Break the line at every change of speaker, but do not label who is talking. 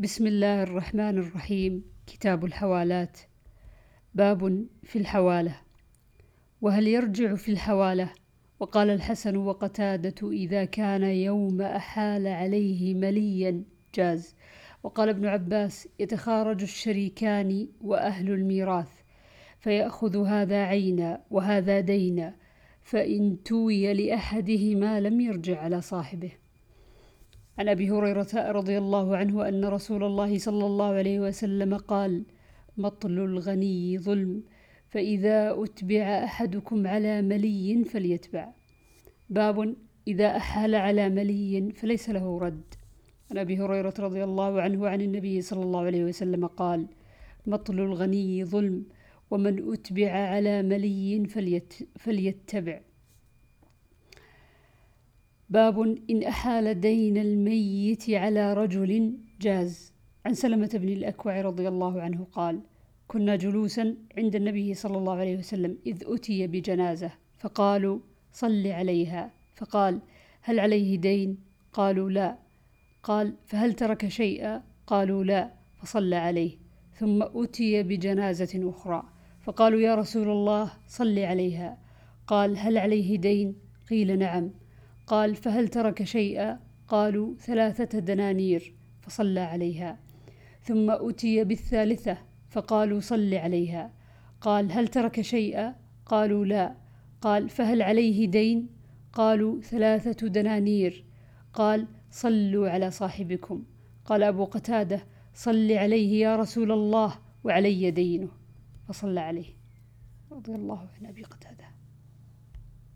بسم الله الرحمن الرحيم كتاب الحوالات باب في الحوالة وهل يرجع في الحوالة وقال الحسن وقتادة إذا كان يوم أحال عليه مليا جاز وقال ابن عباس يتخارج الشريكان وأهل الميراث فيأخذ هذا عينا وهذا دينا فإن توي لأحدهما لم يرجع على صاحبه عن أبي هريرة رضي الله عنه أن رسول الله صلى الله عليه وسلم قال مطل الغني ظلم فإذا أتبع أحدكم على ملي فليتبع. باب إذا أحال على ملي فليس له رد. عن أبي هريرة رضي الله عنه عن النبي صلى الله عليه وسلم قال مطل الغني ظلم ومن أتبع على ملي فليت فليتبع. باب إن أحال دين الميت على رجل جاز. عن سلمة بن الأكوع رضي الله عنه قال كنا جلوسا عند النبي صلى الله عليه وسلم إذ أتي بجنازة فقالوا صل عليها فقال هل عليه دين؟ قالوا لا قال فهل ترك شيئا؟ قالوا لا فصلى عليه. ثم أتي بجنازة أخرى فقالوا يا رسول الله صل عليها قال هل عليه دين؟ قيل نعم قال فهل ترك شيئا؟ قالوا ثلاثة دنانير. فصلى عليها. ثم أتي بالثالثة فقالوا صل عليها. قال هل ترك شيئا؟ قالوا لا. قال فهل عليه دين؟ قالوا ثلاثة دنانير. قال صلوا على صاحبكم. قال أبو قتادة صل عليه يا رسول الله وعلي دينه. فصلى عليه. رضي الله عن أبي قتادة.